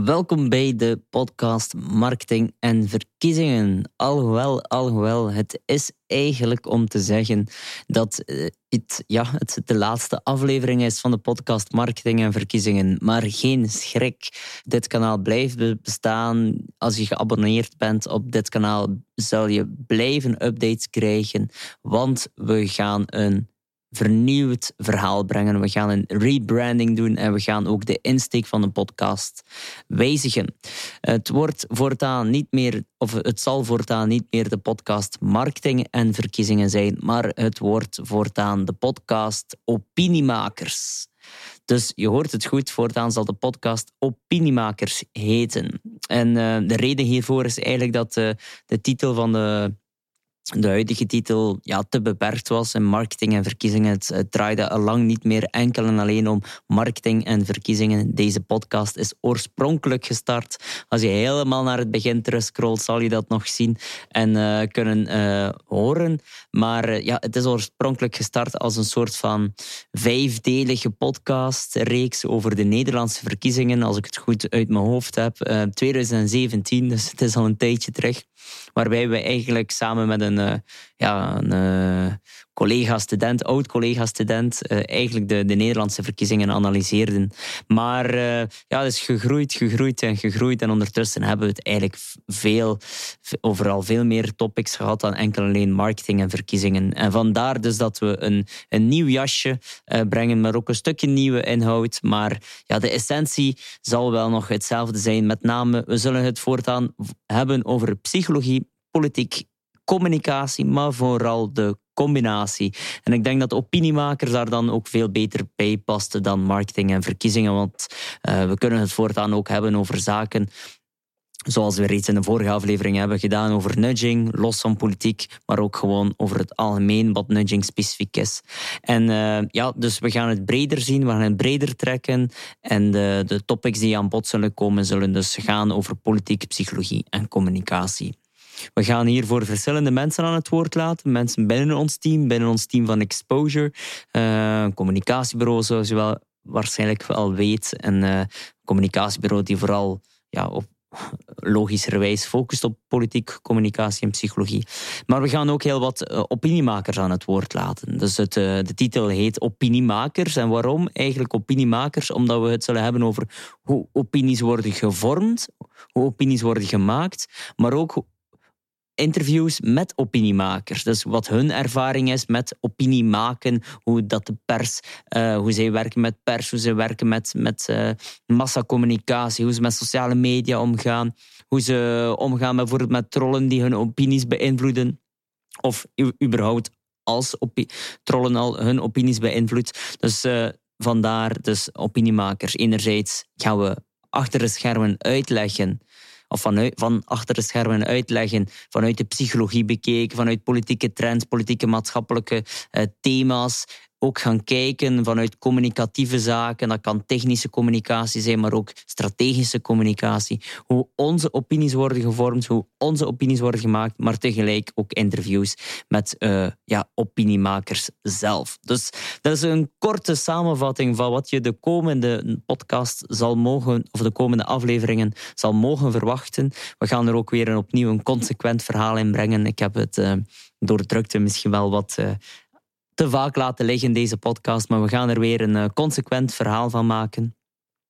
Welkom bij de podcast Marketing en Verkiezingen. Alhoewel, alhoewel, het is eigenlijk om te zeggen dat eh, het, ja, het de laatste aflevering is van de podcast Marketing en Verkiezingen. Maar geen schrik, dit kanaal blijft bestaan. Als je geabonneerd bent op dit kanaal, zal je blijven updates krijgen, want we gaan een vernieuwd verhaal brengen. We gaan een rebranding doen en we gaan ook de insteek van de podcast wijzigen. Het wordt voortaan niet meer, of het zal voortaan niet meer de podcast marketing en verkiezingen zijn, maar het wordt voortaan de podcast opiniemakers. Dus je hoort het goed, voortaan zal de podcast Opiniemakers heten. En uh, de reden hiervoor is eigenlijk dat uh, de titel van de de huidige titel ja, te beperkt was en marketing en verkiezingen. Het, draaide al lang niet meer enkel en alleen om marketing en verkiezingen. Deze podcast is oorspronkelijk gestart. Als je helemaal naar het begin terugscrollt, zal je dat nog zien en uh, kunnen uh, horen. Maar uh, ja, het is oorspronkelijk gestart als een soort van vijfdelige podcastreeks over de Nederlandse verkiezingen, als ik het goed uit mijn hoofd heb. 2017, dus het is al een tijdje terug. Waarbij we eigenlijk samen met een, uh, ja, een uh, collega-student, oud-collega-student, uh, eigenlijk de, de Nederlandse verkiezingen analyseerden. Maar ja, het is gegroeid, gegroeid en gegroeid. En ondertussen hebben we het eigenlijk veel, overal veel meer topics gehad dan enkel alleen marketing en verkiezingen. En vandaar dus dat we een, een nieuw jasje brengen, maar ook een stukje nieuwe inhoud. Maar ja, de essentie zal wel nog hetzelfde zijn. Met name, we zullen het voortaan hebben over psychologie politiek, communicatie, maar vooral de combinatie. En ik denk dat opiniemakers daar dan ook veel beter bij pasten dan marketing en verkiezingen, want uh, we kunnen het voortaan ook hebben over zaken zoals we reeds in de vorige aflevering hebben gedaan over nudging, los van politiek, maar ook gewoon over het algemeen wat nudging specifiek is. En uh, ja, dus we gaan het breder zien, we gaan het breder trekken en de, de topics die aan bod zullen komen zullen dus gaan over politiek, psychologie en communicatie. We gaan hier voor verschillende mensen aan het woord laten. Mensen binnen ons team, binnen ons team van Exposure. Uh, een communicatiebureau, zoals je wel waarschijnlijk al weet. Een uh, communicatiebureau die vooral ja, op logischerwijs focust op politiek, communicatie en psychologie. Maar we gaan ook heel wat uh, opiniemakers aan het woord laten. Dus het, de titel heet Opiniemakers. En waarom eigenlijk opiniemakers? Omdat we het zullen hebben over hoe opinies worden gevormd, hoe opinies worden gemaakt, maar ook interviews met opiniemakers. Dus wat hun ervaring is met opinie maken, hoe dat de pers, uh, hoe zij werken met pers, hoe ze werken met, met uh, massacommunicatie, hoe ze met sociale media omgaan, hoe ze omgaan bijvoorbeeld met trollen die hun opinies beïnvloeden. Of überhaupt als trollen al hun opinies beïnvloedt. Dus uh, vandaar dus opiniemakers. Enerzijds gaan we achter de schermen uitleggen of vanuit, van achter de schermen uitleggen, vanuit de psychologie bekeken, vanuit politieke trends, politieke maatschappelijke uh, thema's ook gaan kijken vanuit communicatieve zaken. Dat kan technische communicatie zijn, maar ook strategische communicatie. Hoe onze opinies worden gevormd, hoe onze opinies worden gemaakt, maar tegelijk ook interviews met uh, ja, opiniemakers zelf. Dus dat is een korte samenvatting van wat je de komende podcast zal mogen, of de komende afleveringen zal mogen verwachten. We gaan er ook weer een, opnieuw een consequent verhaal in brengen. Ik heb het uh, door drukte misschien wel wat uh, te vaak laten liggen in deze podcast, maar we gaan er weer een uh, consequent verhaal van maken.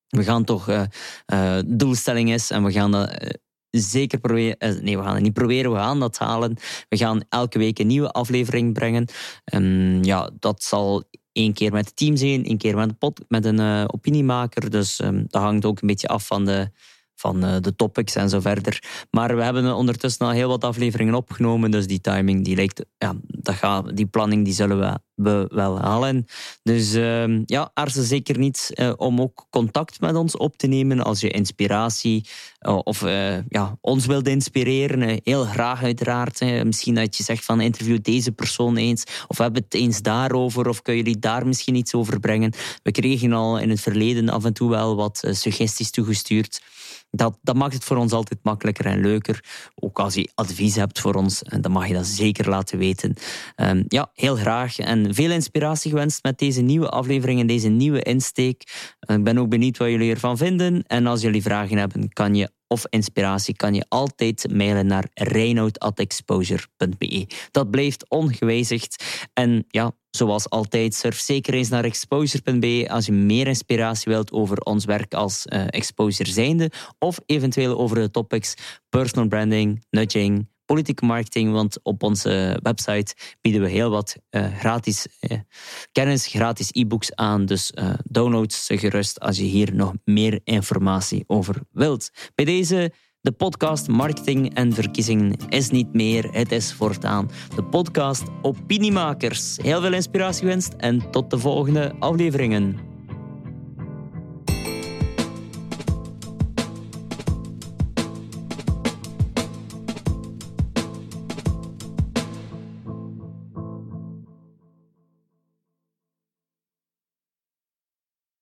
We gaan toch uh, doelstelling is en we gaan dat zeker proberen. nee, we gaan het niet proberen, we gaan dat halen. We gaan elke week een nieuwe aflevering brengen. Um, ja, dat zal één keer met het team zijn, één keer met, een, met een opiniemaker. Dus um, dat hangt ook een beetje af van de van de topics en zo verder. Maar we hebben ondertussen al heel wat afleveringen opgenomen, dus die timing, die lijkt, ja, dat die planning, die zullen we, we wel halen. Dus uh, ja, aarzel zeker niet uh, om ook contact met ons op te nemen als je inspiratie uh, of ja, ons wilt inspireren. heel graag uiteraard. misschien dat je zegt van interview deze persoon eens of hebben het eens daarover of kunnen jullie daar misschien iets over brengen. We kregen al in het verleden af en toe wel wat suggesties toegestuurd dat, dat maakt het voor ons altijd makkelijker en leuker. Ook als je advies hebt voor ons, dan mag je dat zeker laten weten. Um, ja, heel graag. En Veel inspiratie gewenst met deze nieuwe aflevering en deze nieuwe insteek. Ik ben ook benieuwd wat jullie ervan vinden. En als jullie vragen hebben, kan je of inspiratie kan je altijd mailen naar reinoud.exposure.be. Dat blijft ongewijzigd. En ja, zoals altijd, surf zeker eens naar exposure.be als je meer inspiratie wilt over ons werk als uh, exposure zijnde of eventueel over de topics personal branding, nudging, politieke marketing, want op onze website bieden we heel wat uh, gratis uh, kennis, gratis e-books aan. Dus uh, download ze gerust als je hier nog meer informatie over wilt. Bij deze, de podcast Marketing en Verkiezingen is niet meer, het is voortaan de podcast Opiniemakers. Heel veel inspiratie wenst en tot de volgende afleveringen.